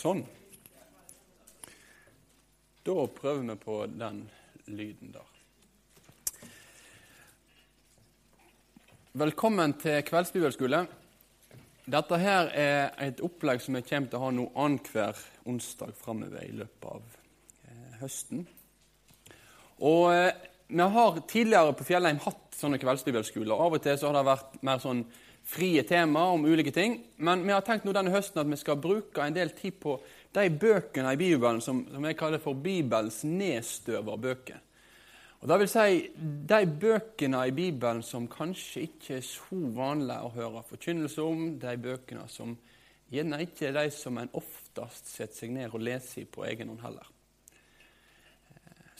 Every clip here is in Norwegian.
Sånn. Da prøver vi på den lyden der. Velkommen til kveldsbibelskole. Dette her er et opplegg som vi kommer til å ha nå annenhver onsdag framover i løpet av eh, høsten. Og eh, Vi har tidligere på Fjellheim hatt sånne kveldsbibelskoler. Av og til så har det vært mer sånn frie tema om ulike ting. Men vi har tenkt nå denne høsten at vi skal bruke en del tid på de bøkene i Bibelen som, som jeg kaller for Bibels nedstøverbøker. Og det vil si de bøkene i Bibelen som kanskje ikke er så vanlige å høre forkynnelse om, de bøkene som gjerne ikke er de som en oftest setter seg ned og leser på egen hånd heller.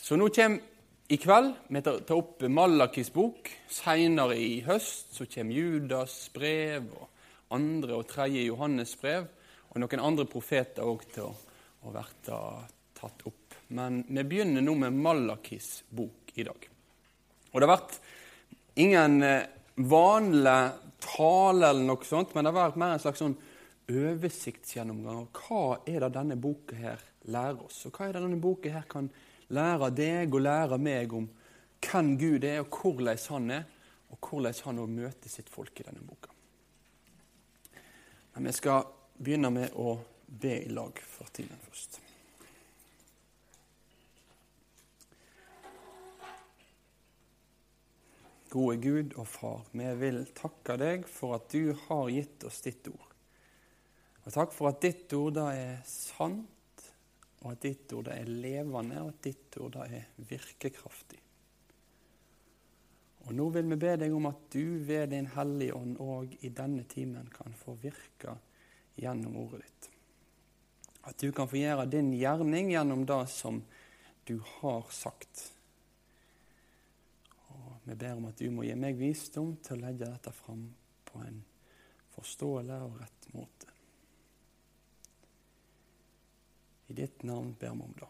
Så nå kommer i kveld vi tar opp Malakis bok. Seinere i høst så kommer Judas brev og andre og tredje Johannes brev. Og noen andre profeter òg til å, å bli tatt opp. Men vi begynner nå med Malakis bok i dag. Og det har vært ingen eh, vanlig tale eller noe sånt, men det har vært mer en slags sånn oversiktsgjennomgang av hva er det denne boka her lærer oss, og hva er det denne boka her kan gjøre lære deg og lære meg om hvem Gud er, og hvordan han er, og hvordan han òg møter sitt folk i denne boka. Men vi skal begynne med å be i lag for tiden først. Gode Gud og Far, vi vil takke deg for at du har gitt oss ditt ord. Og takk for at ditt ord da er sant og at ditt ord er levende, og at ditt ord er virkekraftig. Og Nå vil vi be deg om at du ved Din Hellige Ånd òg i denne timen kan få virke gjennom ordet ditt. At du kan få gjøre din gjerning gjennom det som du har sagt. Og Vi ber om at du må gi meg visdom til å legge dette fram på en forståelig og rett måte. I ditt navn ber vi om det.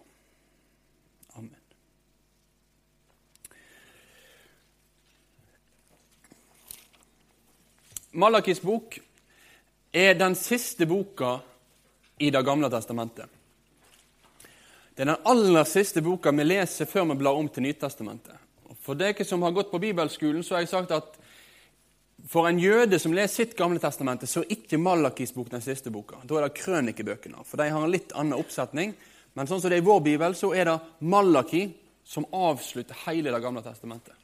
Amen. Malakis bok er den siste boka i Det gamle testamentet. Det er den aller siste boka vi leser før vi blar om til Nytestamentet. For dere som har gått på bibelskolen, så har jeg sagt at for en jøde som leser sitt Gamle testamente, så er ikke Malakis bok den siste boka. Da er det krønikebøkene. For de har en litt annen oppsetning. Men sånn som det er i vår bibel, så er det Malaki som avslutter hele Det gamle testamentet.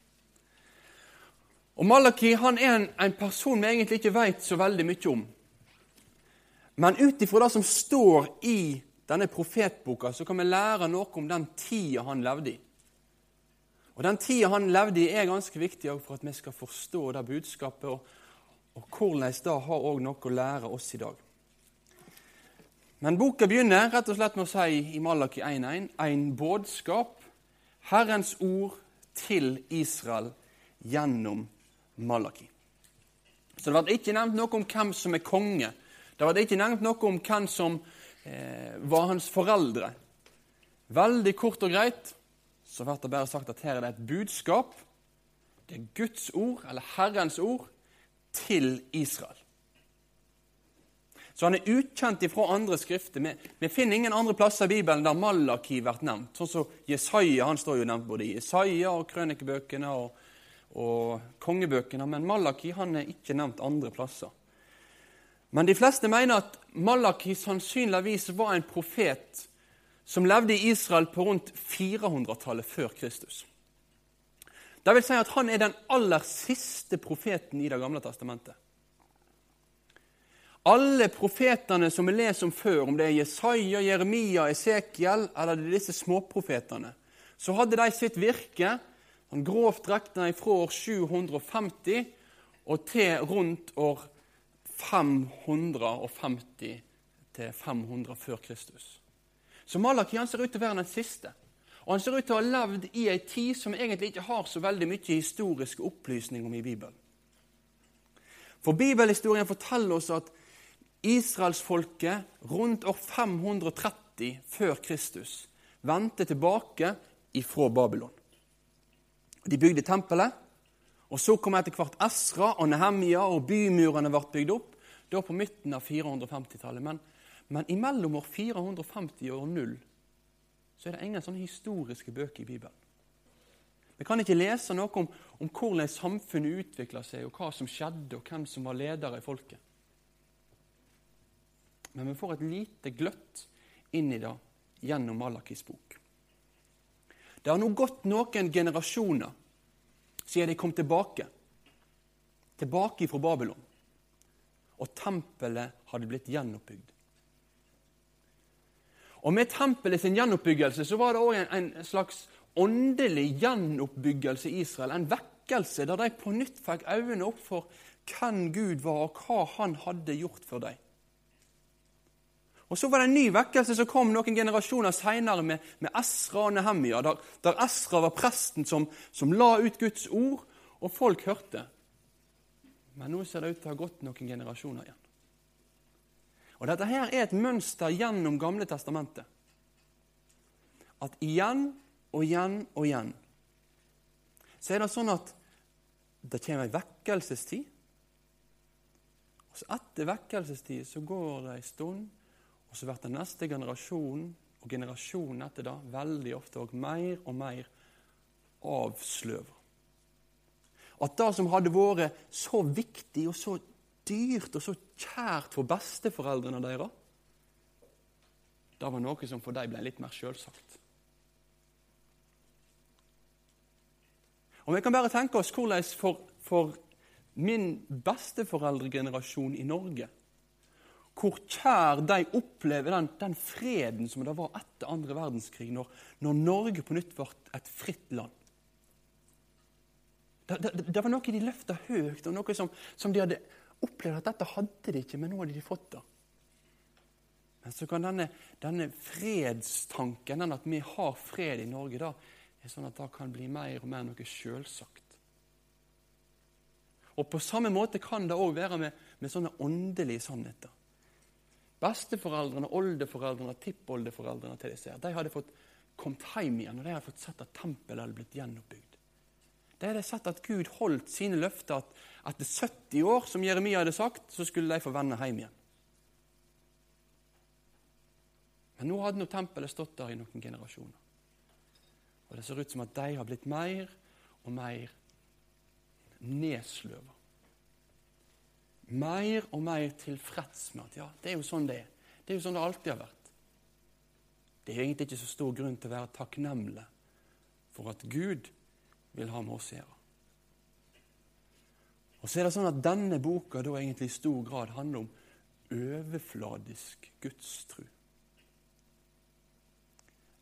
Og Malaki han er en, en person vi egentlig ikke vet så veldig mye om. Men ut ifra det som står i denne profetboka, så kan vi lære noe om den tida han levde i. Og Den tida han levde i, er ganske viktig for at vi skal forstå det budskapet, og, og hvordan det har også noe å lære oss i dag. Men boka begynner rett og slett med å si i Malaki 1.1.: En budskap, Herrens ord til Israel gjennom Malaki. Så det ble ikke nevnt noe om hvem som er konge. Det ble ikke nevnt noe om hvem som eh, var hans foreldre. Veldig kort og greit så blir det bare sagt at her er det et budskap. Det er Guds ord, eller Herrens ord, til Israel. Så han er ukjent ifra andre skrifter. Vi, finner ingen andre plasser i Bibelen der Malaki blir nevnt. Sånn som Jesaja han står jo nevnt både i Jesaja og krønikebøkene og, og kongebøkene. Men Malaki han er ikke nevnt andre plasser. Men de fleste mener at Malaki sannsynligvis var en profet som levde i Israel på rundt 400-tallet før Kristus. Det vil si at han er den aller siste profeten i Det gamle testamentet. Alle profetene som vi leser om før, om det er Jesaja, Jeremia, Esekiel eller er disse småprofetene, så hadde de sitt virke han grovt regna fra år 750 og til rundt år 550 til 500 før Kristus. Så Malaki ser ut til å være den siste. Og han ser ut til å ha levd i ei tid som egentlig ikke har så veldig mye historisk opplysning om i Bibelen. For bibelhistorien forteller oss at israelsfolket rundt år 530 før Kristus vendte tilbake ifra Babylon. De bygde tempelet, og så kom etter hvert Esra og Nehemia, og bymurene ble bygd opp. Da på midten av 450-tallet. Men Men imellom år 450 og år 0 så er det ingen sånne historiske bøker i Bibelen. Vi kan ikke lese noe om, om hvordan samfunnet utvikla seg, og hva som skjedde, og hvem som var ledere i folket. Men vi får et lite gløtt inn i det gjennom Malakis bok. Det har nå gått noen generasjoner siden de kom tilbake, tilbake fra Babylon, og tempelet hadde blitt gjenoppbygd. Og Med tempelet sin gjenoppbyggelse så var det òg en, en, slags åndelig gjenoppbyggelse i Israel. En vekkelse der de på nytt fikk øynene opp for hvem Gud var, og hva han hadde gjort for dem. Og Så var det en ny vekkelse som kom noen generasjoner seinere med, med, Esra og Nehemia, der, der Esra var presten som, som, la ut Guds ord, og folk hørte. Men nå ser det ut til å ha gått noen generasjoner igjen. Og Dette her er et mønster gjennom Gamle testamentet. At igjen og igjen og igjen så er det sånn at det kommer ei vekkelsestid. Og så Etter vekkelsestid så går det ei stund, og så blir det neste generasjon og generasjonen etter det veldig ofte òg mer og mer avsløva. At det som hadde vært så viktig og så dyrt og så kjært for besteforeldrene deres, det var noe som for dem ble litt mer sjølsagt. Og Vi kan bare tenke oss hvordan for, for min besteforeldregenerasjon i Norge hvor kjær de opplever den, den, freden som det var etter andre verdenskrig, når, når Norge på nytt ble et fritt land. Det, det, det var noe de løfta høyt, og noe som, som de hadde opplevde at dette hadde de ikke, men nå hadde de fått det. Men så kan denne, denne fredstanken, den at vi har fred i Norge, da, er sånn at det kan bli mer og mer noe sjølsagt. Og På samme måte kan det òg være med, med, sånne åndelige sannheter. Besteforeldrene, oldeforeldrene, tippoldeforeldrene til disse her, de hadde fått kommet hjem igjen, og de hadde fått sett at tempelet hadde blitt gjenoppbygd. De hadde sett at Gud holdt sine løfter, at etter 70 år, som Jeremia hadde sagt, så skulle de få vende hjem igjen. Men nå hadde nå tempelet stått der i noen generasjoner. Og det ser ut som at de har blitt mer og mer nedsløva. Mer og mer tilfreds med at ja, det er jo sånn det er. Det er jo sånn det alltid har vært. Det er egentlig ikke så stor grunn til å være takknemlig for at Gud vil ha med oss å gjøre. Og så er det sånn at Denne boka da egentlig i stor grad handler om overfladisk gudstru.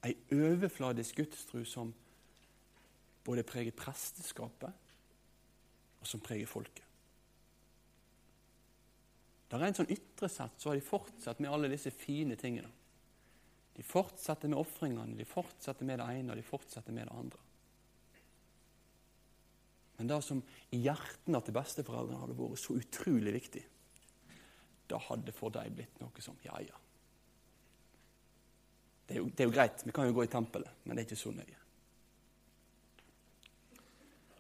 Ei overfladisk gudstru som både preger presteskapet, og som preger folket. Det er en sånn ytre sett så har de fortsatt med alle disse fine tingene. De fortsetter med ofringene, de fortsetter med det ene og de fortsetter med det andre. Men det som i hjertene til besteforeldrene hadde vært så utrolig viktig, det hadde for dem blitt noe som ja, ja. Det er, jo, det er jo greit, vi kan jo gå i tempelet, men det er ikke så nøye.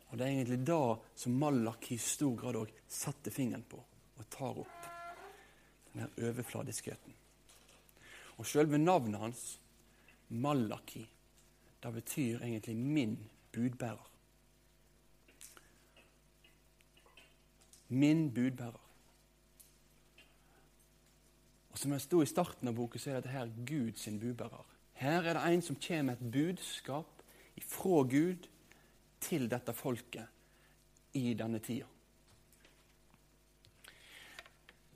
Og Det er egentlig det som Malaki i stor grad òg setter fingeren på og tar opp. Den her overfladiskheten. Og selve navnet hans, Malaki, det betyr egentlig 'min budbærer'. Min budbærer. Og Som jeg sto i starten av boka, så er dette her Guds budbærer. Her er det en som kommer med et budskap fra Gud til dette folket i denne tida.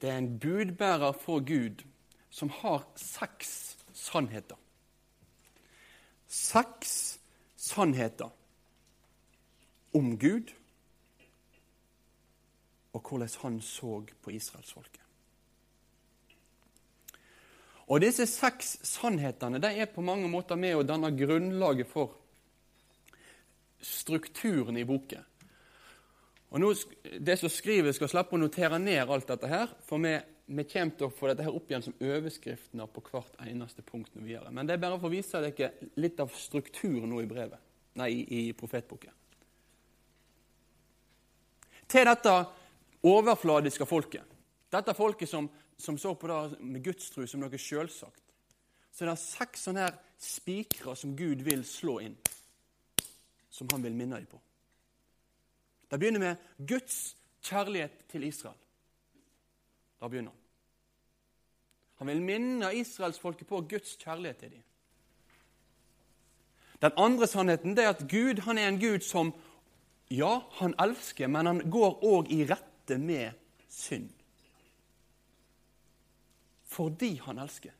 Det er en budbærer fra Gud som har seks sannheter. Seks sannheter om Gud og hvordan han så på israelsfolket. Og Disse seks sannhetene de er på mange måter med å danne grunnlaget for strukturen i boken. Og nå, Det som skriver, skal slippe å notere ned alt dette her, for vi, vi kommer til å få dette her opp igjen som overskrifter på hvert eneste punkt. vi gjør. Men det er bare for å vise dere litt av strukturen nå i brevet, nei, i profetboken. Til dette overfladiske folket. Dette folket som som så på det med gudstro som noe selvsagt, så det er seks sånne her spikere som Gud vil slå inn, som han vil minne dem på. Det begynner med Guds kjærlighet til Israel. Da begynner han. Han vil minne israelsfolket på Guds kjærlighet til dem. Den andre sannheten er at Gud han er en Gud som ja, han elsker, men han går òg i rette med synd. Fordi han elsker.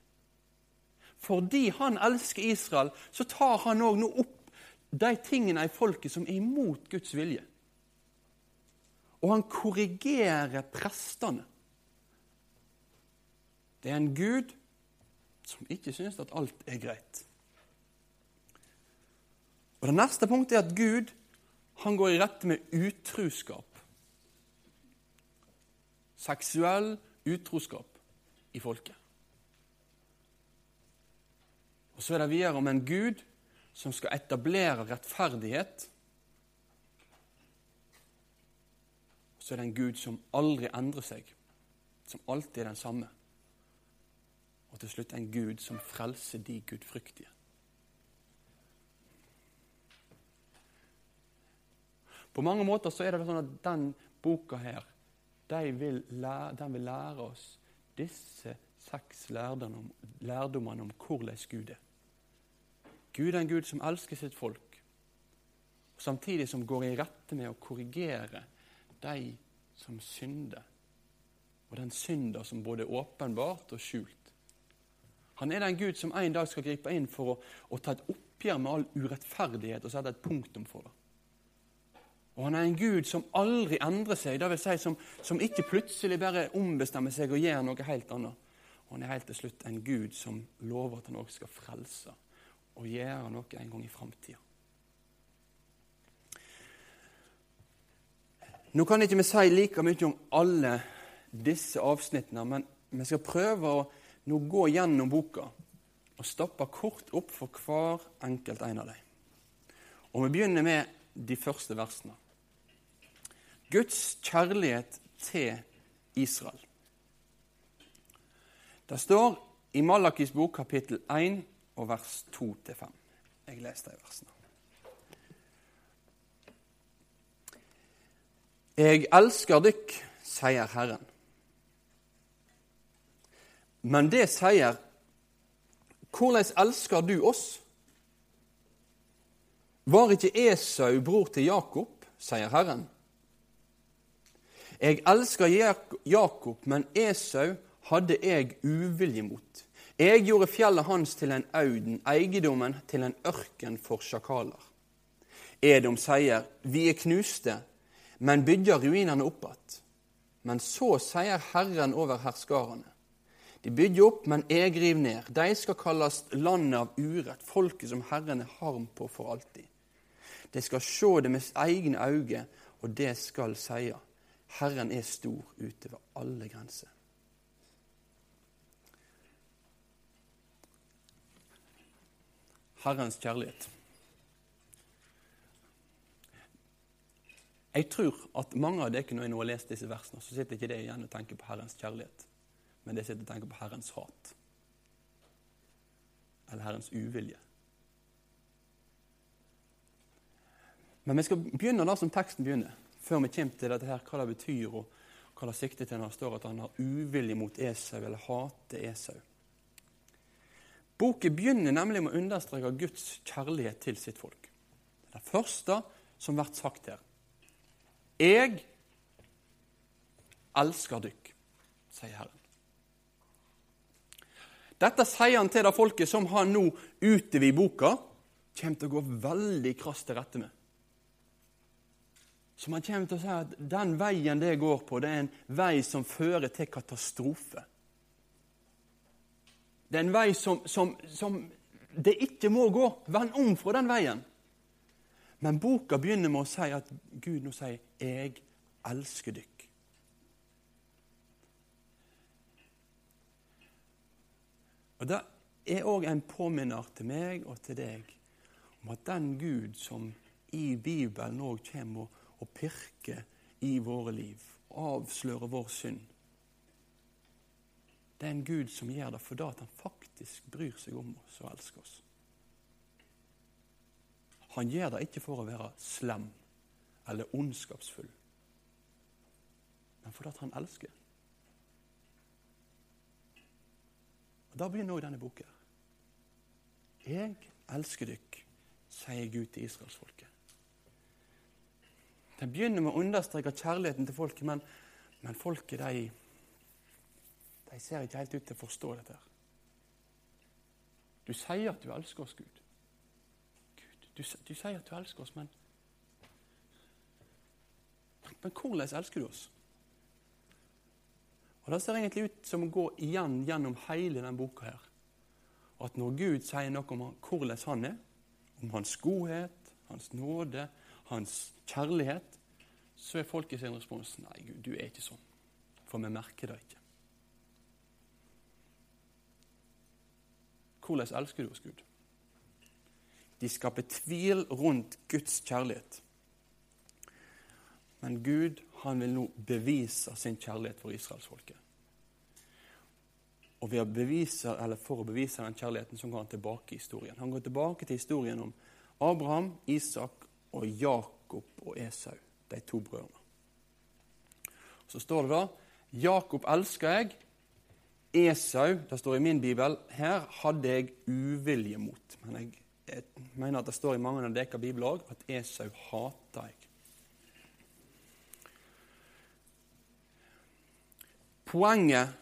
Fordi han elsker Israel, så tar han òg nå opp de tingene i folket som er imot Guds vilje. Og han korrigerer prestene. Det er en Gud som ikke syns at alt er greit. Og Det neste punktet er at Gud han går i rette med utruskap. Seksuell utroskap i folket. Og Så er det videre om en Gud som skal etablere rettferdighet. Og så er det en Gud som aldri endrer seg, som alltid er den samme. Og til slutt en Gud som frelser de gudfryktige. På mange måter så er det sånn at den boka her, de vil lære, den vil lære oss disse seks lærdommene om hvordan Gud er. Gud er en Gud som elsker sitt folk, og samtidig som går i rette med å korrigere de som synder, og den synder som både er åpenbart og skjult. Han er den Gud som en dag skal gripe inn for å, å ta et oppgjør med all urettferdighet og sette et punktum for det. Og han er en Gud som aldri endrer seg, det vil si som, som ikke plutselig bare ombestemmer seg og gjør noe helt annet. Og han er helt til slutt en Gud som lover at han også skal frelse og gjøre noe en gang i framtida. Nå kan ikke vi si like mye om alle disse avsnittene, men vi skal prøve å nå gå gjennom boka og stoppe kort opp for hver enkelt en av dem. Og Vi begynner med de første versene. Guds kjærlighet til Israel. Det står i Malakis bok kapittel 1 og vers 2-5. Jeg leser de versene. Jeg elsker dykk, sier Herren. Men det sier Hvordan elsker du oss? Var ikke Esau bror til Jakob, sier Herren. Jeg elsker Jakob, men Esau hadde jeg uvilje mot. Jeg gjorde fjellet hans til en auden, eiendommen til en ørken for sjakaler. Edom sier, vi er knuste, men bygger ruinene opp att. Men så sier Herren over herskarene. De bygger opp, men jeg river ned. De skal kalles landet av urett, folket som Herren er harm på for alltid. De skal se det med egne øyne, og det skal sie. Herren er stor utover alle grenser. Herrens kjærlighet. Jeg tror at mange av dere når jeg nå har lest disse versene, så sitter ikke det igjen og tenker på Herrens kjærlighet, men det sitter og tenker på Herrens hat. Eller Herrens uvilje. Men vi skal begynne da som teksten begynner før vi kommer til dette her, hva det betyr, og hva det sikter til når det står at han har uvilje mot Esau, eller hater Esau. Boken begynner nemlig med å understreke Guds kjærlighet til sitt folk. Det er det første som blir sagt her. Jeg elsker dykk, sier Herren. Dette sier han til det folket som han nå utover i boka kommer til å gå veldig krast til rette med. Så man kommer til å si at den veien det går på, det er en vei som fører til katastrofe. Det er en vei som, som, som det ikke må gå. Vend om fra den veien. Men boka begynner med å si at Gud nå sier 'Jeg elsker dykk'. Og Det er òg en påminner til meg og til deg om at den Gud som i Bibelen òg kommer og og pirke i våre liv. Avsløre vår synd. Det er en Gud som gjør det fordi han faktisk bryr seg om oss og elsker oss. Han gjør det ikke for å være slem eller ondskapsfull, men fordi han elsker. Og Da begynner òg denne boka. Jeg elsker dykk, sier Gud til israelsfolket. Den begynner med å understreke kjærligheten til folket, men, men folket de, de ser ikke helt ut til å forstå dette. Du sier at du elsker oss, Gud. Gud du, du sier at du elsker oss, men Men hvordan elsker du oss? Og Det ser egentlig ut som å gå igjen gjennom hele denne boka. her. At når Gud sier noe om hvordan han er, om hans godhet, hans nåde, hans kjærlighet, så er folket sin respons nei, Gud, du er ikke sånn. For vi merker det ikke. Hvordan elsker du oss, Gud? De skaper tvil rundt Guds kjærlighet. Men Gud han vil nå bevise sin kjærlighet for israelsfolket. Og å bevise, For å bevise den kjærligheten så går han tilbake i historien. Han går tilbake til historien om Abraham, Isak og Jakob og Esau, de to brødrene. Så står det da Jakob elsker jeg, Esau, det står i min bibel, her hadde jeg uvilje mot. Men jeg, jeg mener at det står i mange av deres bibler òg at Esau hater jeg. Poenget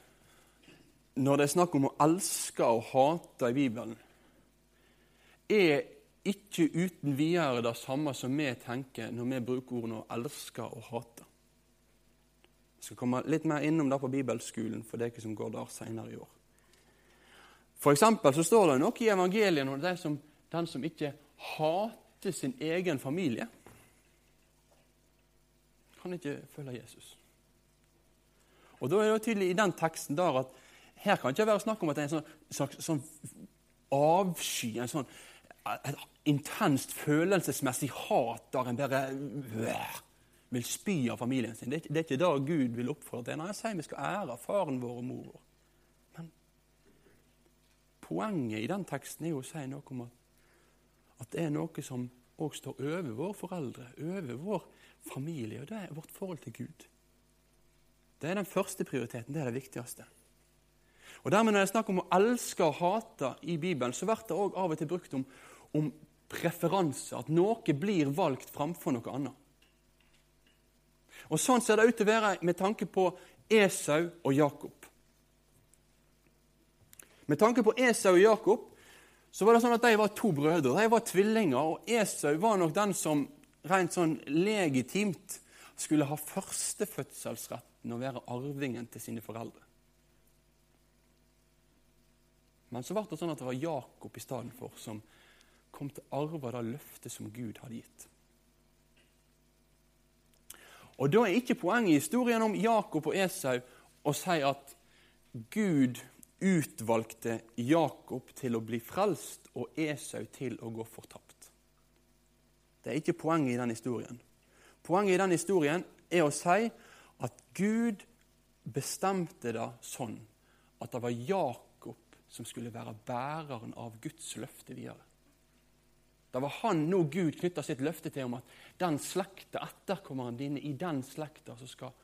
når det er snakk om å elske og hate i Bibelen, er ikke uten videre det samme som vi tenker når vi bruker ordene å elske og hate. Jeg skal komme litt mer innom det på bibelskolen for dere som går der senere i år. For eksempel så står det noe i evangeliet om den som, den som ikke hater sin egen familie, kan ikke følge Jesus. Og Da er det tydelig i den teksten der at her kan det ikke være snakk om at det er en sånn, slags sånn avsky, en sånn et intenst følelsesmessig hat der en bare øh, vil spy av familien sin. Det er, det er ikke det Gud vil oppfordre til. Nei, Han sier vi skal ære faren vår og mor vår. Men poenget i den teksten er jo å si noe om at, at det er noe som òg står over våre foreldre, over vår familie, og det er vårt forhold til Gud. Det er den første prioriteten. Det er det viktigste. Og dermed Når det er snakk om å elske og hate i Bibelen, så blir det òg av og til brukt om, om preferanse. At noe blir valgt framfor noe annet. Og Sånn ser det ut til å være med tanke på Esau og Jakob. Med tanke på Esau og Jakob så var det sånn at de var to brødre. De var tvillinger, og Esau var nok den som rent sånn legitimt skulle ha førstefødselsretten og være arvingen til sine foreldre. Men så ble det sånn at det var Jakob i stedet for som kom til å arve det løftet som Gud hadde gitt. Og Da er ikke poenget i historien om Jakob og Esau å si at Gud utvalgte Jakob til å bli frelst og Esau til å gå fortapt. Det er ikke poenget i den historien. Poenget i den historien er å si at Gud bestemte det sånn at det var Jakob som skulle være bæreren av Guds løfte videre. Det var han nå Gud knytta sitt løfte til om at den slekta, etterkommeren dine, i den slekta så skal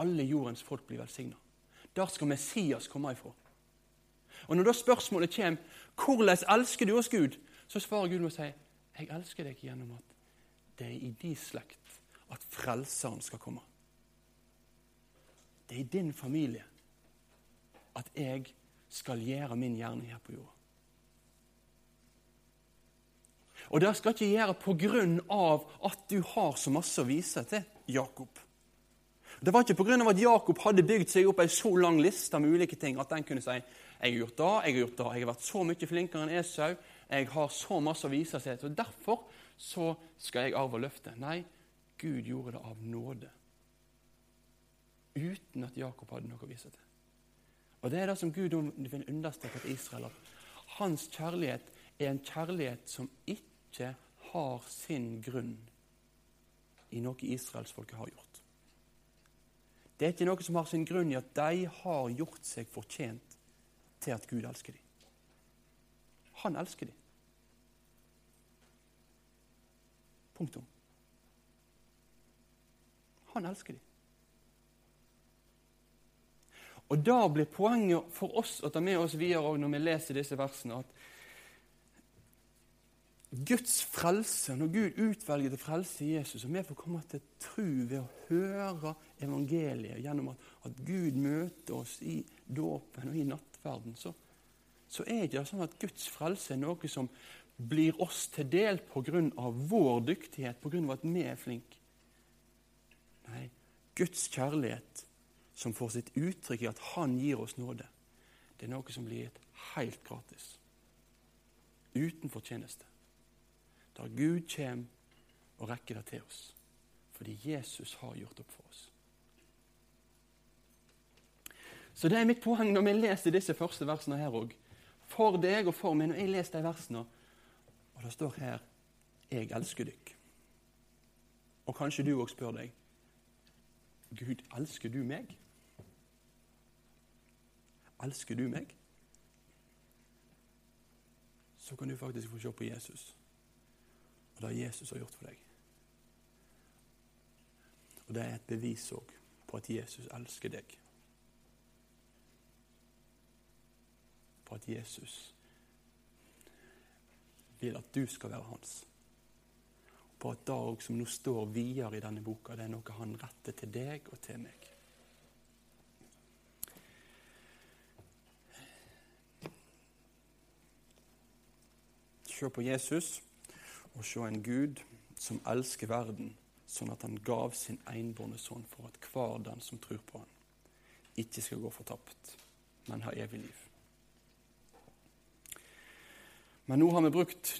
alle jordens folk bli velsigna. Der skal Messias komme ifra. Og Når da spørsmålet kommer hvordan elsker du oss, Gud, så svarer Gud med å si jeg elsker deg gjennom at det er i din slekt at Frelseren skal komme. Det er i din familie at jeg skal gjøre min gjerning her på jorda. Og det skal ikke gjøre på grunn av at du har så masse å vise til Jakob. Det var ikke pga. at Jakob hadde bygd seg opp en så lang liste med ulike ting at den kunne si jeg har gjort det, jeg har gjort det, jeg har vært så mye flinkere enn Esau, jeg har så masse å vise til, så derfor så skal jeg arve løftet. Nei, Gud gjorde det av nåde. Uten at Jakob hadde noe å vise til. Og Det er det som Gud vil understreke til Israel. at Hans kjærlighet er en kjærlighet som ikke har sin grunn i noe israelsfolket har gjort. Det er ikke noe som har sin grunn i at de har gjort seg fortjent til at Gud elsker dem. Han elsker dem. Punktum. Han elsker dem. Og Da blir poenget for oss å ta med oss videre når vi leser disse versene, at Guds frelse, når Gud utvelger til frelse i Jesus, og vi får komme til tro ved å høre evangeliet gjennom at, at Gud møter oss i dåpen og i nattverden, så, så er det sånn at Guds frelse er noe som blir oss til del pga. vår dyktighet, pga. at vi er flinke. Nei, Guds kjærlighet som får sitt uttrykk i at Han gir oss nåde, det er noe som blir gitt helt gratis. Uten fortjeneste. Da Gud kommer og rekker det til oss. Fordi Jesus har gjort opp for oss. Så det er mitt poeng når vi leser disse første versene her òg. For deg og for meg. Når jeg leser de versene, og det står her 'Jeg elsker dykk'. Og kanskje du òg spør deg Gud, elsker du meg? Elsker du meg? Så kan du faktisk få se på Jesus og det Jesus har gjort for deg. Og det er et bevis òg på at Jesus elsker deg. På at Jesus vil at du skal være hans. På at det som nå står videre i denne boka, det er noe han retter til deg og til meg. Se på Jesus og se en Gud som elsker verden, sånn at han gav sin enbårne sønn for at hver den som tror på han, ikke skal gå fortapt, men ha evig liv. Men nå har vi brukt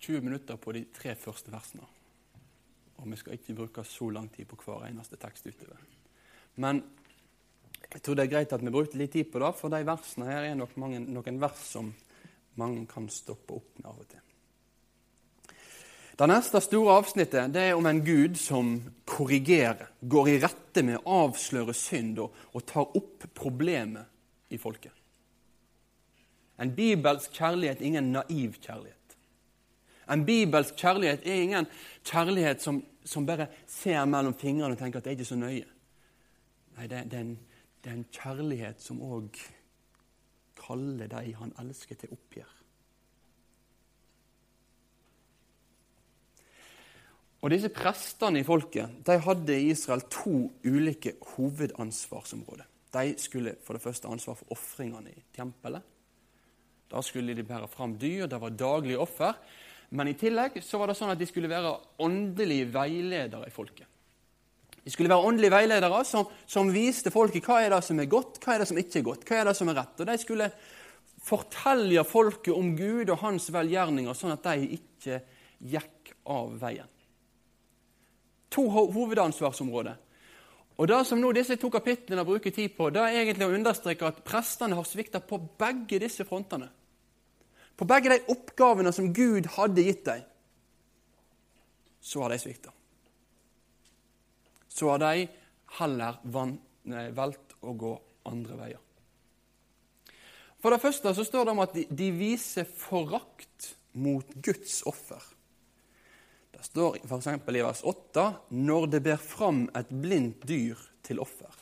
20 minutter på de tre første versene. Og vi skal ikke bruke så lang tid på hver eneste tekst utover. Men jeg tror det er greit at vi brukte litt tid på det, for de versene her er nok mange, noen vers som mange kan stoppe opp med av og til. Det neste store avsnittet det er om en gud som korrigerer, går i rette med å avsløre synd og, og tar opp problemet i folket. En bibelsk kjærlighet er ingen naiv kjærlighet. En bibelsk kjærlighet er ingen kjærlighet som, som bare ser mellom fingrene og tenker at det er ikke så nøye. Nei, det, det, er, en, det er en kjærlighet som òg kaller de han elsker, til oppgjør. Og Disse prestene i folket de hadde i Israel to ulike hovedansvarsområder. De skulle for det første ansvar for ofringene i tempelet. Da skulle de bære fram dyr, det var daglige offer. Men i tillegg så var det sånn at de skulle være åndelige veiledere i folket. De skulle være åndelige veiledere som, som, viste folket hva er det som er godt, hva er det som ikke er godt, hva er det som er rett. Og De skulle fortelle folket om Gud og hans velgjerninger, sånn at de ikke gikk av veien. To hovedansvarsområder. Og Det som nå disse to kapitlene bruker tid på, det er egentlig å understreke at prestene har svikta på begge disse frontene. På begge de oppgavene som Gud hadde gitt dem, så har de svikta så har de heller valgt å gå andre veier. For det første så står det om at de, viser forakt mot Guds offer. Det står f.eks. i vers 8 når det ber fram et blindt dyr til offer.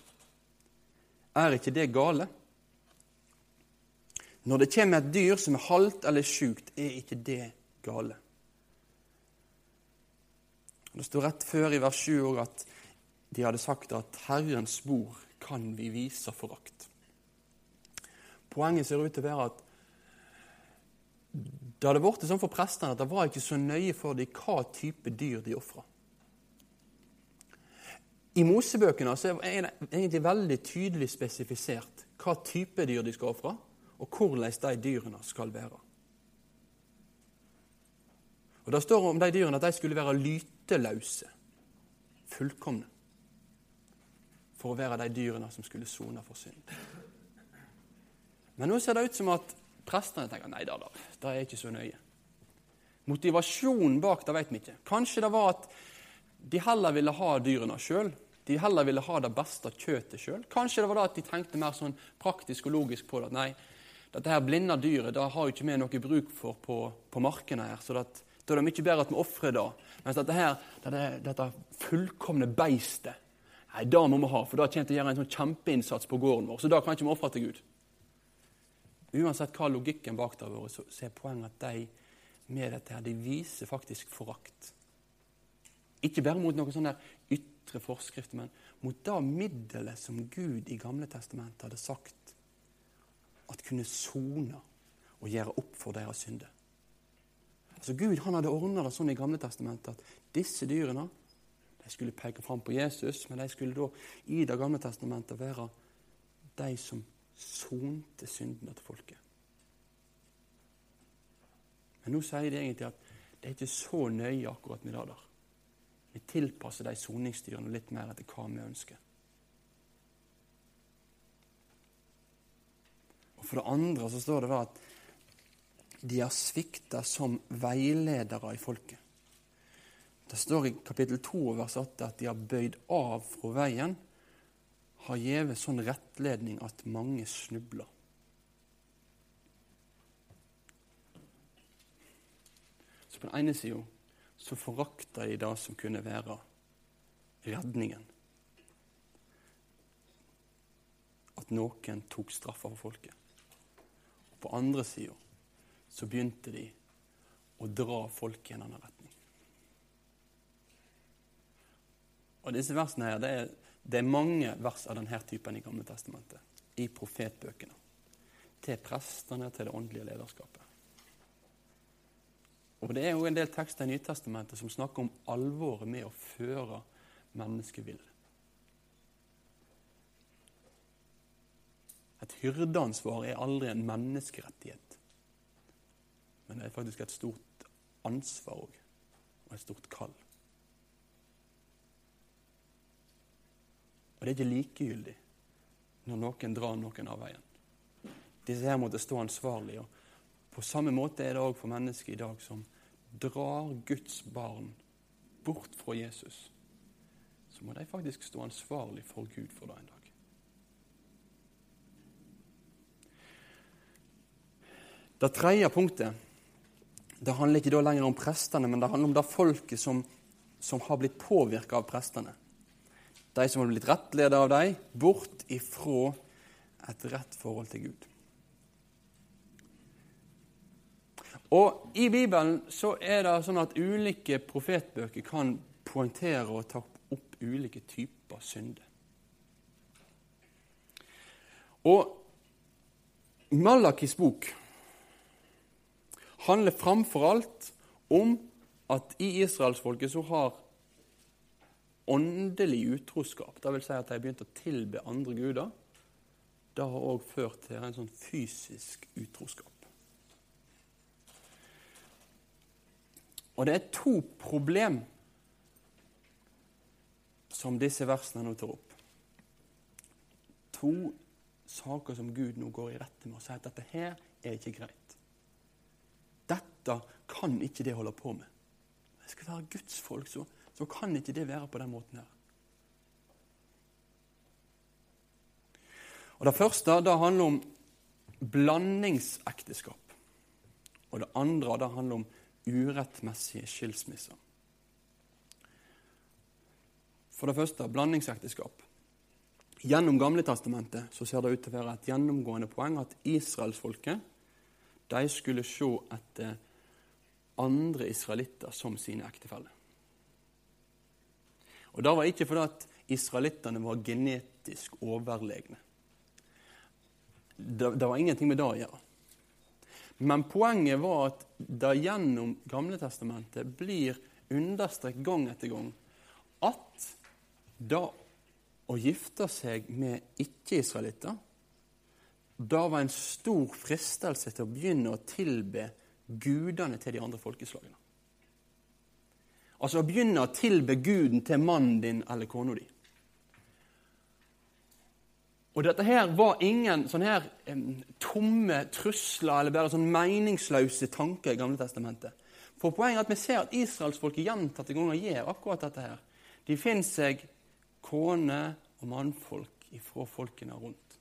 Er ikke det gale? Når det kommer et dyr som er halvt eller sjukt, er ikke det gale. Det står rett før i vers 7 at de hadde sagt at Herrens spor kan vi vise forakt. Poenget ser ut til å være at det hadde blitt sånn for prestene at det var ikke så nøye for dem hva type dyr de ofra. I Mosebøkene er det egentlig veldig tydelig spesifisert hva type dyr de skal ofre, og hvordan de dyrene skal være. Og Det står om de dyrene at de skulle være lyteløse, fullkomne for å være de dyrene som skulle sone for synd. Men nå ser det ut som at prestene tenker nei da, da, det er ikke så nøye. Motivasjonen bak det vet vi ikke. Kanskje det var at de heller ville ha dyrene sjøl. de heller ville ha det beste kjøttet sjøl. Kanskje det var da at de tenkte mer sånn praktisk og logisk på det. nei, dette her blinde dyret det har jo ikke vi noe bruk for på, på markene her. så det, da er det mye bedre at vi ofrer det. Mens dette her, dette, dette fullkomne beistet, nei, det må vi ha, for det kommer til å gjøre en sånn kjempeinnsats på gården vår. Så det kan ikke vi ofre til Gud. Uansett hva logikken bak det har vært, så er poenget at de med dette her, de viser faktisk forakt. Ikke bare mot noen sånne ytre forskrifter, men mot det middelet som Gud i Gamle testamentet hadde sagt at kunne sone og gjøre opp for deres synder. Altså Gud han hadde ordna det sånn i Gamle testamentet at disse dyrene de skulle peke fram på Jesus, men de skulle da i Det gamle testamentet være de som sonte syndene til folket. Men nå sier de egentlig at det er ikke så nøye akkurat med det der. Vi tilpasser de soningsdyrene litt mer etter hva vi ønsker. Og For det andre så står det da at de har svikta som veiledere i folket. Det står i kapittel 2 vers 8 at de har bøyd av fra veien har gjeve sånn rettledning at mange snubler. Så på den ene sida så forakta de det som kunne være redningen. At noen tok straffa for folket. Og på andre sida så begynte de å dra folk i en annen retning. Og disse versene her, det er det er mange vers av denne typen i Gamle testamentet, i profetbøkene. Til prestene, til det åndelige lederskapet. Og Det er jo en del tekster i Nytestamentet som snakker om alvoret med å føre menneskevill. Et hyrdeansvar er aldri en menneskerettighet. Men det er faktisk et stort ansvar òg, og et stort kall. Og det er ikke likegyldig når noen drar noen av veien. Disse her måtte stå ansvarlig. og På samme måte er det òg for mennesker i dag som drar Guds barn bort fra Jesus. Så må de faktisk stå ansvarlig for Gud for det en dag. Det tredje punktet det handler ikke da lenger om prestene, men det handler om det folket som, som har blitt påvirka av prestene de som har blitt rettledet av dem, bort ifra et rett forhold til Gud. Og I Bibelen så er det sånn at ulike profetbøker kan poengtere og ta opp ulike typer synder. Og Malakis bok handler framfor alt om at i israelsfolket så har åndelig utroskap, vil Si at de har begynt å tilbe andre guder, det har òg ført til en sånn fysisk utroskap. Og det er to problem som disse versene nå tar opp. To saker som Gud nå går i rette med og sier at dette her er ikke greit. Dette kan ikke det holde på med. Det skal være Guds folk, så så kan ikke det være på den måten her. Og Det første det handler om blandingsekteskap. Og det andre det handler om urettmessige skilsmisser. For det første blandingsekteskap. Gjennom Gamletestamentet så ser det ut til å være et gjennomgående poeng at israelsfolket de skulle se etter andre israelitter som sine ektefeller. Og Det var ikke fordi at israelittene var genetisk overlegne. Det, det, var ingenting med det å gjøre. Men poenget var at det gjennom Gamle Testamentet blir understreket gang etter gang at det å gifte seg med ikke-israelitter det var en stor fristelse til å begynne å tilbe gudene til de andre folkeslagene. Altså å begynne å tilbe guden til mannen din eller kona di. Og dette her var ingen sånne her tomme trusler eller bare sånn meningsløse tanker i Gamle Testamentet. For poenget er at vi ser at israelsfolket gjentatte ganger gjør akkurat dette her. De finner seg kone og mannfolk ifra folkene rundt.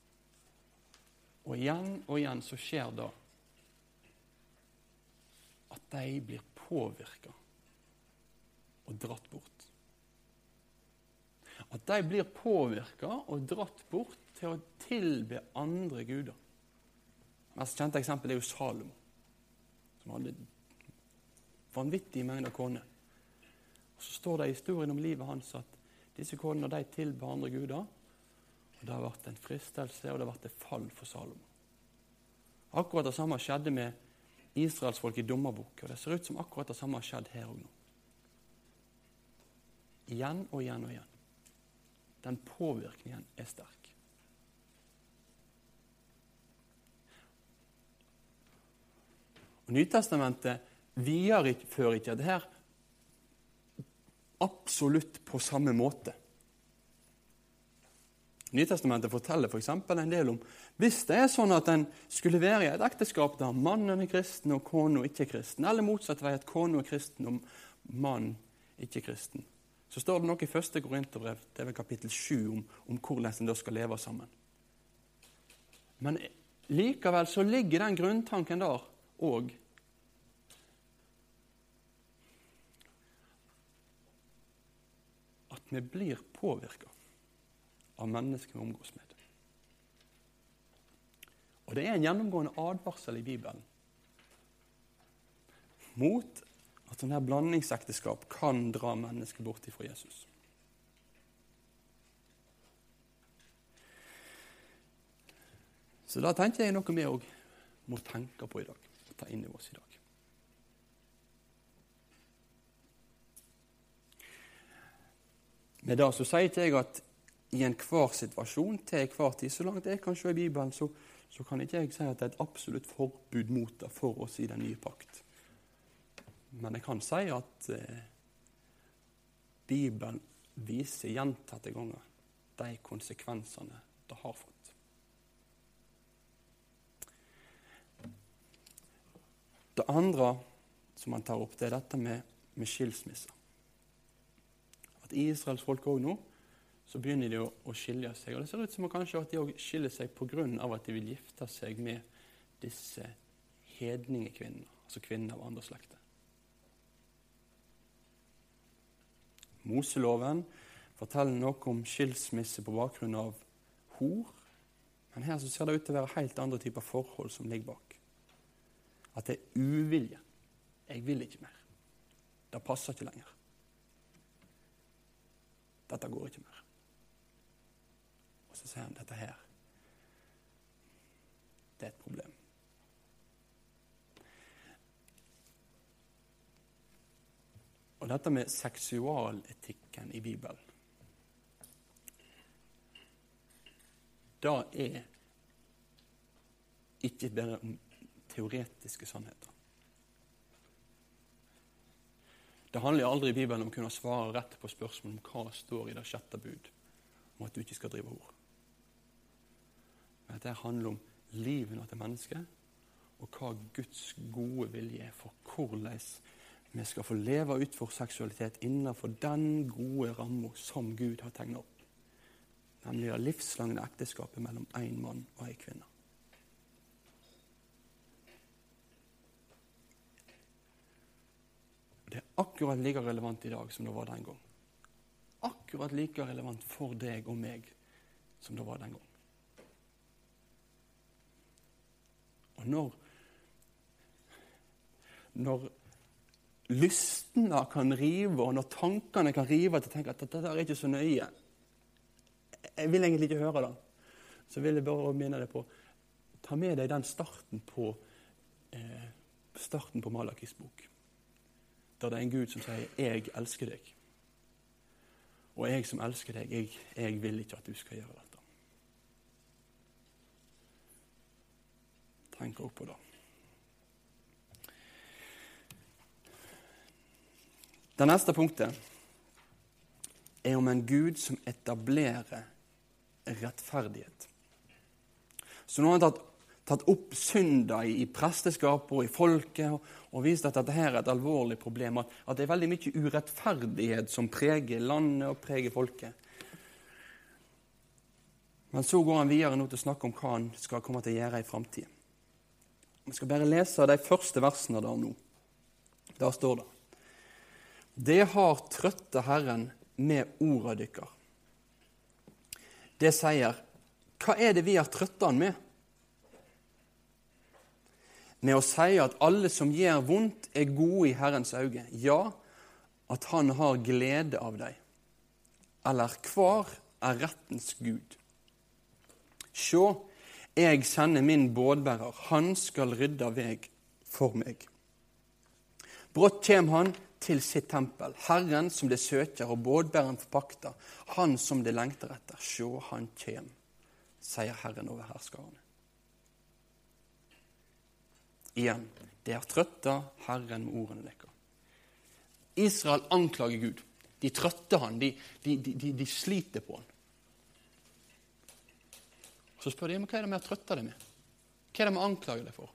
Og igjen og igjen så skjer det at de blir påvirka og dratt bort. At de blir påvirka og dratt bort til å tilbe andre guder. Det mest kjente eksempelet er jo Salomo, som hadde vanvittige mengder koner. Og Så står det i historien om livet hans at disse konene de tilba andre guder. og Det har vært en fristelse, og det har vært et fall for Salomo. Akkurat det samme skjedde med israelsfolk i dommerboka. Og det ser ut som akkurat det samme har skjedd her òg nå. Igjen og igjen og igjen. Den påvirkningen er sterk. Og Nytestamentet viderefører ikke det her absolutt på samme måte. Nytestamentet forteller f.eks. For en del om hvis det er sånn at en skulle være i et ekteskap der mannen er kristen og kona ikke er kristen, eller motsatt vei at kona er kristen og mannen ikke er kristen, så står det noe i første Korinterbrev, det er vel kapittel 7, om, om hvordan en da skal leve sammen. Men likevel så ligger den grunntanken der òg. At vi blir påvirka av mennesker vi omgås med. Og Det er en gjennomgående advarsel i Bibelen mot at sånne blandingsekteskap kan dra mennesker bort ifra Jesus. Så da tenker jeg noe vi òg må tenke på i dag, og ta inn i oss i dag. Med det så sier ikke jeg at i enhver situasjon til enhver tid, så langt jeg kan se i Bibelen, så, så kan ikke jeg si at det er et absolutt forbud mot det for oss i den nye pakt. Men jeg kan si at eh, Bibelen viser gjentatte ganger de konsekvensene det har fått. Det andre som han tar opp, det er dette med, med skilsmisse. At Israels folk òg nå så begynner de å, å, skille seg. Og Det ser ut som kanskje at de òg skiller seg pga. at de vil gifte seg med disse hedningekvinnene, altså kvinner av andre slekter. Moseloven forteller noe om skilsmisse på bakgrunn av hor. Men her så ser det ut til å være helt andre typer forhold som ligger bak. At det er uvilje. Jeg vil ikke mer. Det passer ikke lenger. Dette går ikke mer. Og så sier han dette her Det er et problem. Og dette med seksualetikken i Bibelen Det er ikke bare om teoretiske sannheter. Det handler aldri i Bibelen om å kunne svare rett på spørsmål om hva står i det sjette bud om at du ikke skal drive ord. Men dette handler om livet til mennesket, og hva Guds gode vilje er for hvordan vi skal få leve ut vår seksualitet innenfor den gode ramma som Gud har tegna opp. Nemlig det livslange ekteskapet mellom én mann og ei kvinne. Det er akkurat like relevant i dag som det var den gang. Akkurat like relevant for deg og meg som det var den gang. Og når når lystne kan rive, og når tankene kan rive at jeg tenker at dette er ikke så nøye Jeg vil egentlig ikke høre det. Så vil jeg bare minne deg på Ta med deg den starten på eh, starten på Malakis bok. Der det er en Gud som sier 'Jeg elsker deg'. Og jeg som elsker deg, jeg, jeg vil ikke at du skal gjøre dette. Tenk også på det. Det neste punktet er om en Gud som etablerer rettferdighet. Så nå har han tatt, tatt opp synder i, i presteskapet og i folket og, og, vist at dette her er et alvorlig problem. At, at, det er veldig mye urettferdighet som preger landet og preger folket. Men så går han videre nå til å snakke om hva han skal komme til å gjøre i framtida. Vi skal bare lese de første versene der nå. Der står det Det har trøtte Herren med orda dykkar. Det sier Hva er det vi har trøtta Han med? Med å si at alle som gjør vondt, er gode i Herrens øyne. Ja, at Han har glede av dem. Eller hver er rettens Gud? Sjå, jeg sender min bådbærer, han skal rydde veg for meg. Brått kjem han til sitt tempel, Herren som det søker, og bådbæreren for han som det lengter etter. Sjå, han kjem, sier Herren over herskarene. Igjen, det er trøtta Herren med ordene deres. Israel anklager Gud. De trøtter han, de, de, de, de sliter på han. Så spør de hva er det vi har trøtta deg med. Hva er det vi anklager deg for?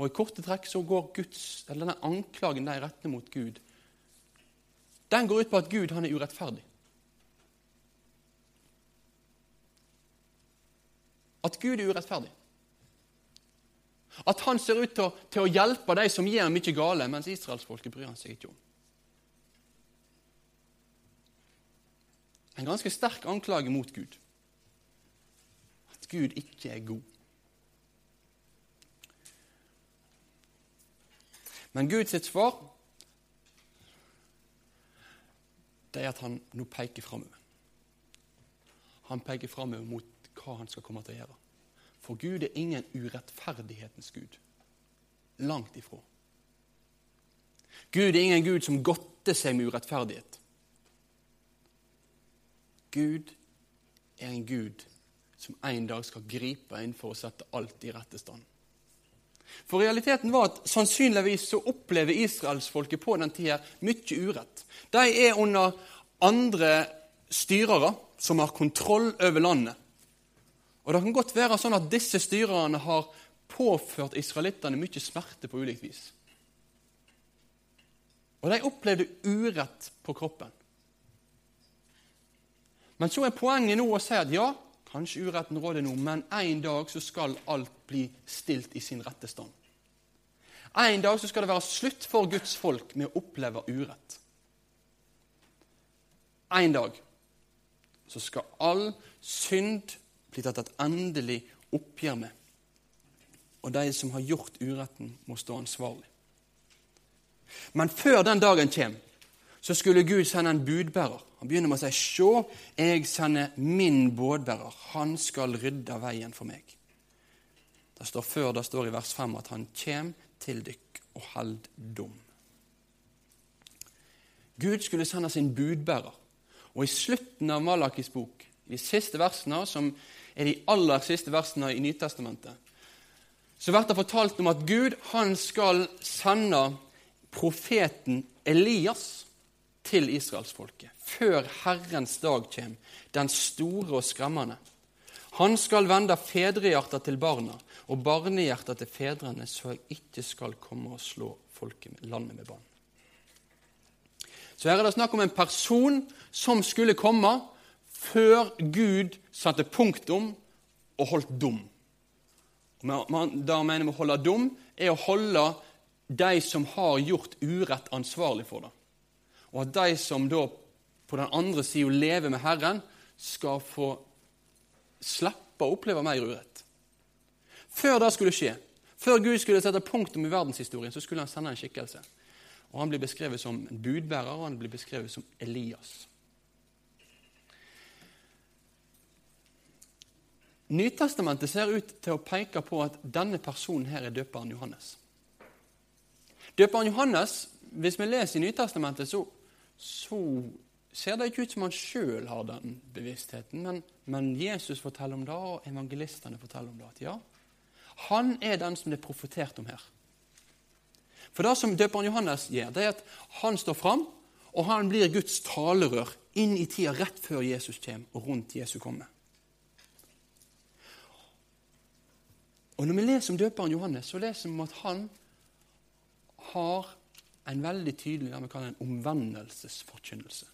Og I korte trekk så går Guds, eller denne anklagen de retter mot Gud, den går ut på at Gud han er urettferdig. At Gud er urettferdig. At han ser ut til å, til å hjelpe de som gjør mye gale, mens israelsfolket bryr han seg ikke om. En ganske sterk anklage mot Gud. At Gud ikke er god. Men Guds svar det er at han nå peker framover. Han peker framover mot hva han skal komme til å gjøre. For Gud er ingen urettferdighetens Gud. Langt ifra. Gud er ingen Gud som godter seg med urettferdighet. Gud er en Gud som en dag skal gripe inn for å sette alt i rette stand. For realiteten var at sannsynligvis så opplever israelsfolket på den tida mye urett. De er under andre styrere som har kontroll over landet. Og Det kan godt være sånn at disse styrerne har påført israelittene mye smerte på ulikt vis. Og de opplevde urett på kroppen. Men så er poenget nå å si at ja, Kanskje uretten råder nå, men en dag så skal alt bli stilt i sin rette stand. En dag så skal det være slutt for Guds folk med å oppleve urett. En dag så skal all synd bli tatt et endelig oppgjør med. Og de som har gjort uretten, må stå ansvarlig. Men før den dagen kommer, så skulle Gud sende en budbærer. Han begynner med å si, 'Se, jeg sender min bådbærer. Han skal rydde veien for meg.' Det står før det står i vers 5 at han kjem til dykk og held dom. Gud skulle sende sin budbærer. Og i slutten av Malakis bok, de siste versene, som er de aller siste versene i Nytestamentet, så blir det fortalt om at Gud han skal sende profeten Elias til israelsfolket, før Herrens dag kommer, den store og skremmende. Han skal vende fedrehjerta til barna og barnehjerta til fedrene, så jeg ikke skal komme og slå landet med bann. Så her er det snakk om en person som skulle komme før Gud satte punktum og holdt dom. Da mener vi å holde dom, er å holde de som har gjort urett, ansvarlig for det og at de som da på den andre sida lever med Herren, skal få slippe å oppleve mer urett. Før det skulle skje, før Gud skulle sette punktum i verdenshistorien, så skulle han sende en skikkelse. Og Han blir beskrevet som en budbærer, og han blir beskrevet som Elias. Nytestamentet ser ut til å peke på at denne personen her er døperen Johannes. Døperen Johannes, hvis vi leser i Nytestamentet, så så ser det ikke ut som han sjøl har den bevisstheten, men, men, Jesus forteller om det, og evangelistene forteller om det. at ja, Han er den som det er profetert om her. For det som døperen Johannes gjør, det er at han står fram, og han blir Guds talerør inn i tida rett før Jesus kommer, og rundt Jesus kommer. Og Når vi leser om døperen Johannes, så leser vi om at han har en veldig tydelig det vi kaller en omvendelsesforkynnelse.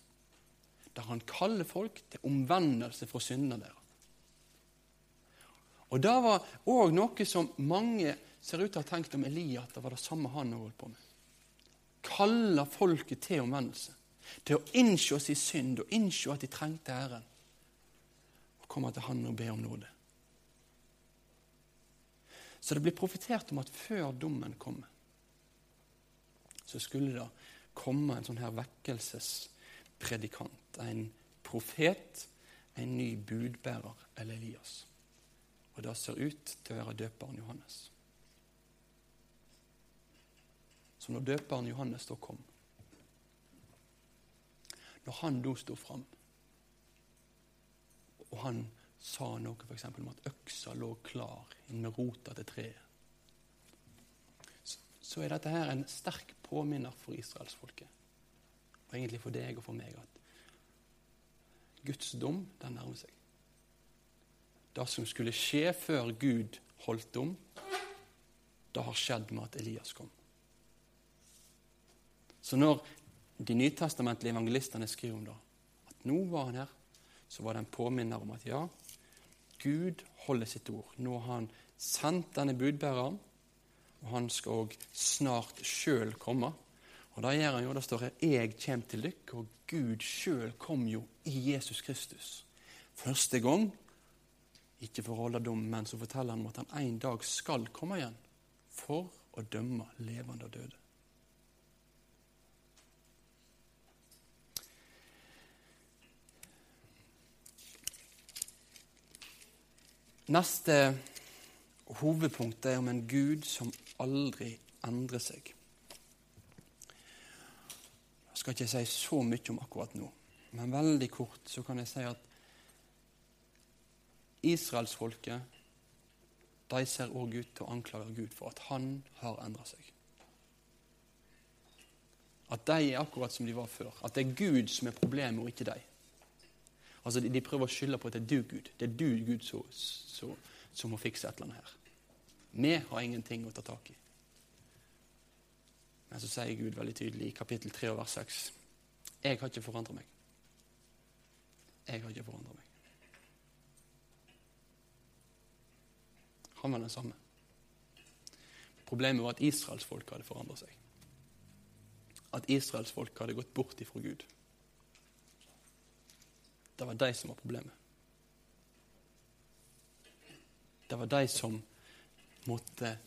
Der han kaller folk til omvendelse fra syndene deres. Og Det var òg noe som mange ser ut til å ha tenkt om Elia, at det var det samme han holdt på med. Kalle folket til omvendelse. Til å innse sin synd og innse at de trengte Herren. Og komme til Han og be om nåde. Så det blir profetert om at før dommen kommer, så skulle det komme en sånn her vekkelsespredikant. En profet, en ny budbærer eller Elias. Og det ser ut til å være døperen Johannes. Så når døperen Johannes da kom Når han da sto fram, og han sa noe f.eks. om at øksa lå klar med rota til treet, så er dette her en sterk påminner for israelsfolket, og egentlig for deg og for meg, at Guds dom, den nærmer seg. Det som skulle skje før Gud holdt dom, det har skjedd med at Elias kom. Så når de nytestamentlige evangelistene skriver om det, at nå var han her, så var det en påminner om at ja, Gud holder sitt ord. Nå har han sendt denne budbæreren, og han skal òg snart sjøl komme. Og da gjør han jo, da står det 'Jeg kommer til dykk', og Gud sjøl kom jo i Jesus Kristus. Første gang, ikke for å holde dom, men så forteller han at han en dag skal komme igjen for å dømme levende og døde. Neste hovedpunkt er om en Gud som aldri endre seg. Jeg skal ikke si så mye om akkurat nå, men veldig kort så kan jeg si at israelsfolket de ser òg ut til å anklage Gud for at han har endra seg. At de er akkurat som de var før. At det er Gud som er problemet, og ikke de. Altså, de, prøver å skylde på at det er du, Gud. Det er du, Gud, som må fikse et eller annet her. Vi har ingenting å ta tak i. Men så sier Gud veldig tydelig i kapittel 3 vers 6 Jeg har ikke forandret meg. Jeg har ikke forandret meg. Han var den samme. Problemet var at israelsfolket hadde forandret seg. At israelsfolket hadde gått bort ifra Gud. Det var de som var problemet. Det var de som måtte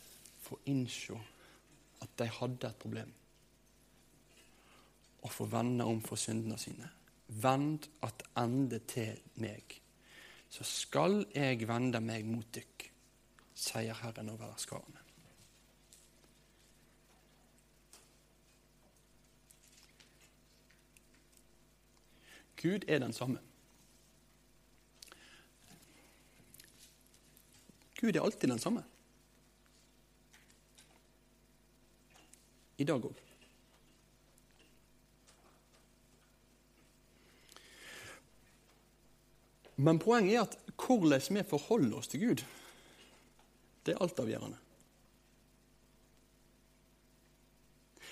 få innse at de hadde et problem. Og få vende om for syndene sine. Vend attende til meg, så skal jeg vende meg mot dykk, sier Herren over skarene. Gud er den samme. Gud er alltid den samme. I dag òg. Men poenget er at hvordan vi forholder oss til Gud, det er altavgjørende.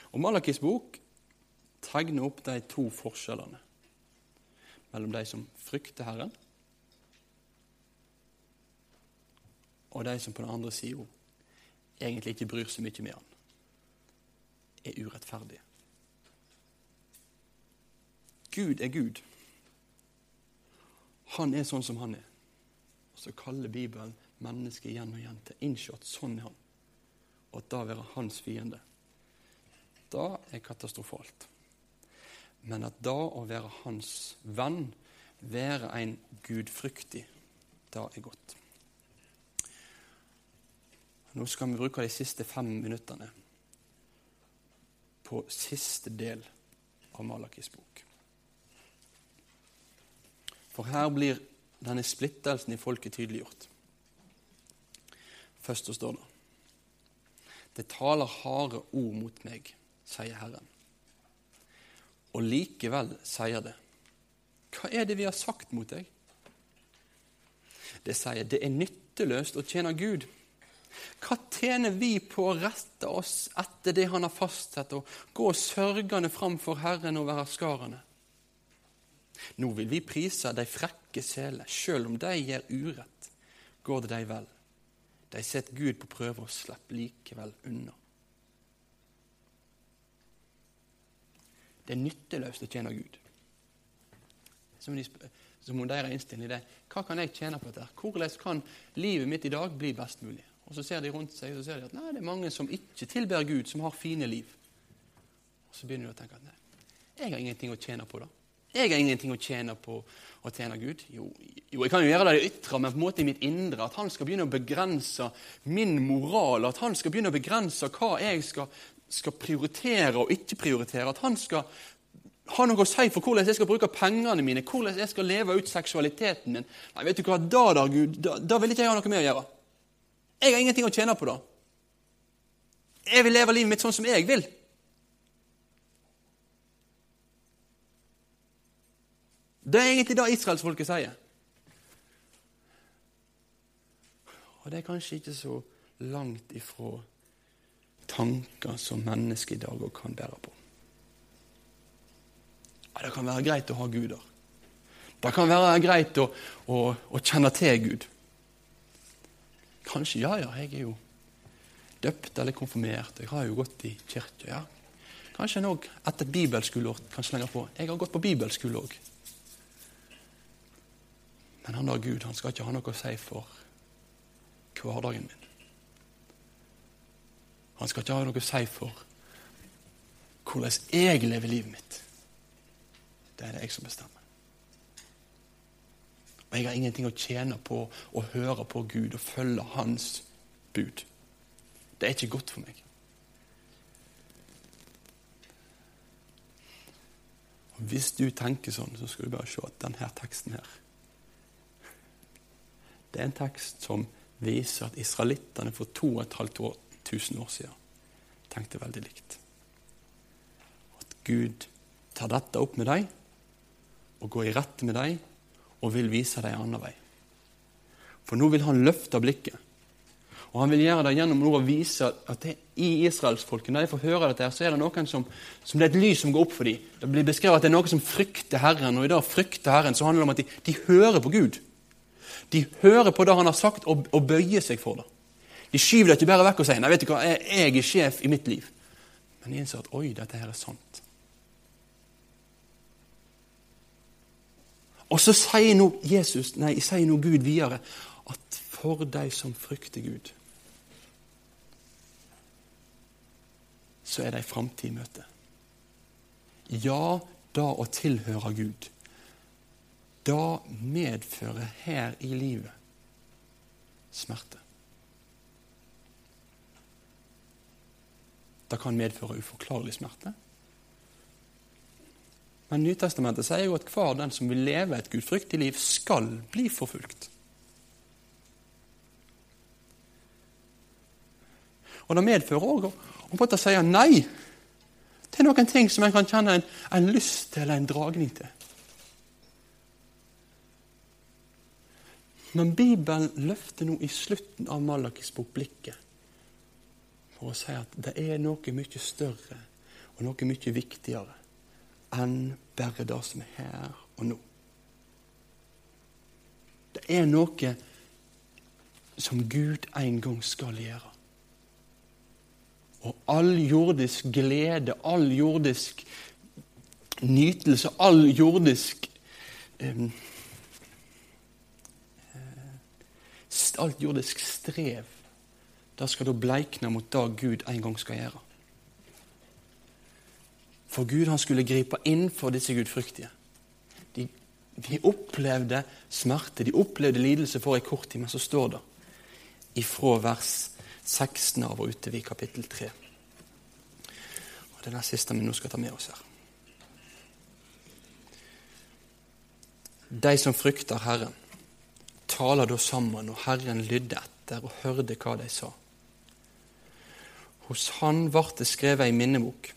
Og Malakis bok tegner opp de to forskjellene mellom de som frykter Herren, og de som på den andre sida egentlig ikke bryr seg mye med han, er urettferdig. Gud er Gud. Han er sånn som han er. Og så kaller Bibelen mennesket igjen og igjen til innse sånn er han, og at da være hans fiende. Da er katastrofalt. Men at da å være hans venn, være en gudfryktig, da er godt. Nå skal vi bruke de siste fem minuttene på siste del av Malakis bok. For her blir denne splittelsen i folket tydeliggjort. Først så står det Det taler harde ord mot meg, sier Herren. Og likevel sier det. Hva er det vi har sagt mot deg? Det sier det er nytteløst å tjene Gud. Hva tjener vi på å rette oss etter det Han har fastsatt, og gå sørgende fram for Herren og være skarene? Nå vil vi prise de frekke seler, sjøl om de gjør urett, går det de vel. De setter Gud på prøve og slipper likevel unna. Det er nytteløst å tjene Gud. Så må, de, så må deres innstilling det. Hva kan jeg tjene på dette? Hvordan kan livet mitt i dag bli best mulig? Og Så ser de rundt seg så ser de at nei, det er mange som ikke tilber Gud, som har fine liv. Og Så begynner de å tenke at nei, jeg har ingenting å tjene på da. Jeg har ingenting å tjene på å tjene Gud. Jo, jo, jeg kan jo gjøre det i ytre, men på en måte i mitt indre. At han skal begynne å begrense min moral. At han skal begynne å begrense hva jeg skal, skal prioritere og ikke prioritere. At han skal ha noe å si for hvordan jeg skal bruke pengene mine, hvordan jeg skal leve ut seksualiteten min. Nei, vet du hva, Da da, Gud, da, da vil ikke jeg ha noe med å gjøre. Jeg har ingenting å tjene på da. Jeg vil leve livet mitt sånn som jeg vil. Det er egentlig det israelsfolket sier. Og det er kanskje ikke så langt ifra tanker som mennesker i dag òg kan bære på. Det kan være greit å ha guder. Det kan være greit å, å, å kjenne til Gud. Kanskje ja, ja, jeg er jo døpt eller konfirmert, jeg har jo gått i kirke. ja. Kanskje en òg etter bibelskoleår kan slenge på. Jeg har gått på bibelskole òg. Men han der Gud han skal ikke ha noe å si for hverdagen min. Han skal ikke ha noe å si for hvordan jeg lever livet mitt. Det er det jeg som bestemmer. Og jeg har ingenting å tjene på å høre på Gud og følge Hans bud. Det er ikke godt for meg. Og Hvis du tenker sånn, så skal du bare se at denne teksten her Det er en tekst som viser at israelittene for 2500 år siden tenkte veldig likt. At Gud tar dette opp med dem og går i rette med dem og vil vise dem en annen vei. For nå vil han løfte blikket. Og han vil gjøre det gjennom å vise at det, i israelsfolket, når de får høre dette, så er det noen som, som det er et lys som går opp for dem. Det blir beskrevet at det er noen som frykter Herren, og i dag frykter Herren, så handler det om at de, de hører på Gud. De hører på det han har sagt, og, og bøyer seg for det. De skyver det ikke bare vekk og sier nei, vet du hva, jeg er sjef i mitt liv. Men de innser at oi, dette her er sant. Og så sier nå Jesus, nei, sier nå Gud videre at for de som frykter Gud, så er det ei framtid i møte. Ja, da å tilhøre Gud, da medfører her i livet smerte. Det kan medføre uforklarlig smerte. Men Nytestamentet sier jo at hver den som vil leve et gudfryktig liv, skal bli forfulgt. Og Det medfører òg å si nei til noen ting som en kan kjenne en, en lyst til eller en dragning til. Men Bibelen løfter nå i slutten av Malakis bok blikket for å si at det er noe mye større og noe mye viktigere enn bare det som er her og nå. Det er noe som Gud en gang skal gjøre. Og all jordisk glede, all jordisk nytelse, all jordisk um, Alt jordisk strev, det skal da bleikne mot det Gud en gang skal gjøre. For Gud han skulle gripe inn for disse gudfryktige. De, de opplevde smerte, de opplevde lidelse for en kort tid, men så står det ifra vers 16 av og utover i kapittel 3. Og Det er det siste vi nå skal ta med oss her. De som frykter Herren, taler da sammen, og Herren lydde etter og hørte hva de sa. Hos Han ble det skrevet ei minnebok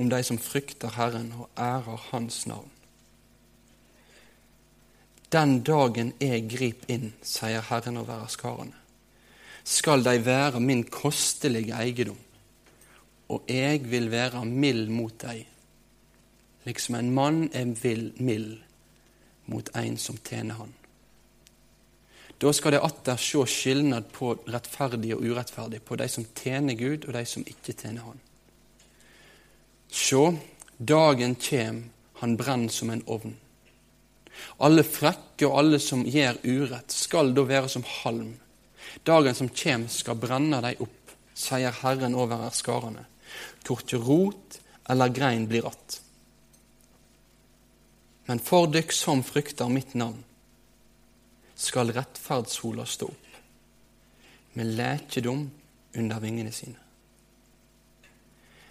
om de som frykter Herren og ærer Hans navn. Den dagen jeg grip inn, sier Herren over skarene, skal de være min kostelige eiendom, og jeg vil være mild mot deg, liksom en mann er mild mot en som tjener han. Da skal de atter se skilnad på rettferdige og urettferdige, på de som tjener Gud, og de som ikke tjener Han. Sjå, dagen kjem, han brenner som en ovn. Alle frekke og alle som gjør urett, skal da være som halm. Dagen som kjem, skal brenne dei opp, sier Herren over herskarane. Korkje rot eller grein blir att. Men for dykk som frykter mitt navn, skal rettferdssola stå opp, med lekedom under vingene sine.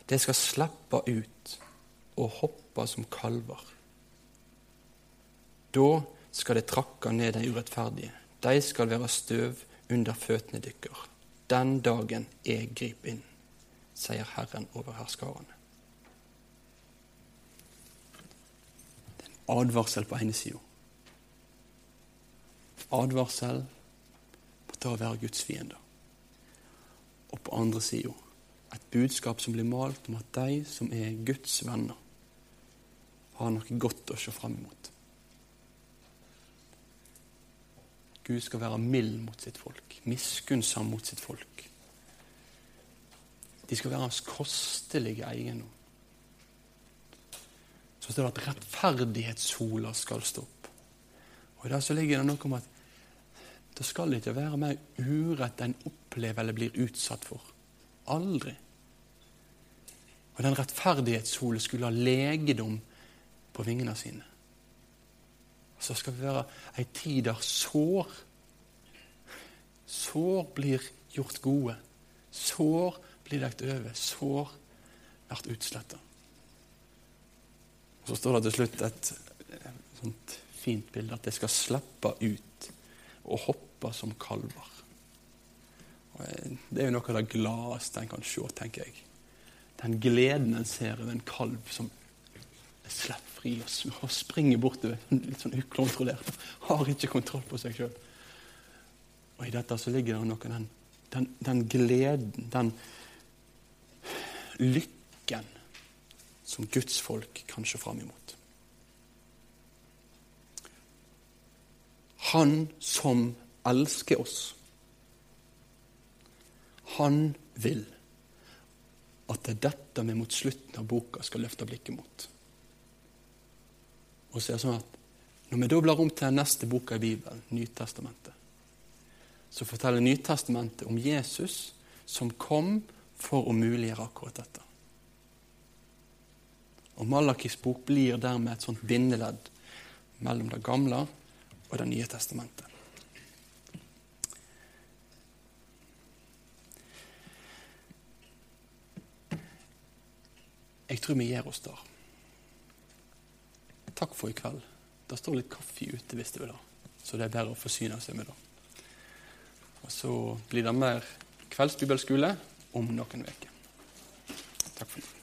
De skal slippe ut og hoppe som kalver. Da skal de trakke ned de urettferdige. De skal være støv under føttene deres. Den dagen jeg griper inn, sier Herren over herskarene. Det er en advarsel på ene sida. Advarsel på å være Guds fiende. Og på andre sida budskap som blir malt om at de som er Guds venner, har noe godt å se fram imot. Gud skal være mild mot sitt folk, miskunnsom mot sitt folk. De skal være hans kostelige eiendom. Så står det at rettferdighetssola skal stå opp. Og I det så ligger det noe om at det skal ikke være mer urett enn opplever eller blir utsatt for. Aldri. Og den rettferdighetssolen skulle ha legedom på vingene sine. Og så skal vi være ei tid der sår Sår blir gjort gode. Sår blir dekt over. Sår blir utsletta. Så står det til slutt et sånt fint bilde at de skal slippe ut og hoppe som kalver. Og det er jo noe av det gladeste en kan se, tenker jeg. Den gleden en ser over en kalv som er slipper fri og springer bortover litt sånn ukontrollert. Har ikke kontroll på seg sjøl. Og i dette så ligger det noe den, den, den gleden, den lykken som Guds folk kan se fram imot. Han som elsker oss han vil at det er dette vi mot slutten av boka skal løfte blikket mot. Og så er det sånn at Når vi da blar om til neste boka i Bibelen, Nytestamentet, så forteller Nytestamentet om Jesus som kom for å muliggjøre akkurat dette. Og Malakis bok blir dermed et sånt bindeledd mellom Det gamle og Det nye testamentet. Jeg tror vi gir oss der. Takk for i kveld. Det står litt kaffe ute hvis du vil ha, så det er bedre å forsyne seg med det. Og så blir det mer kveldsbibelskole om noen uker. Takk for nå.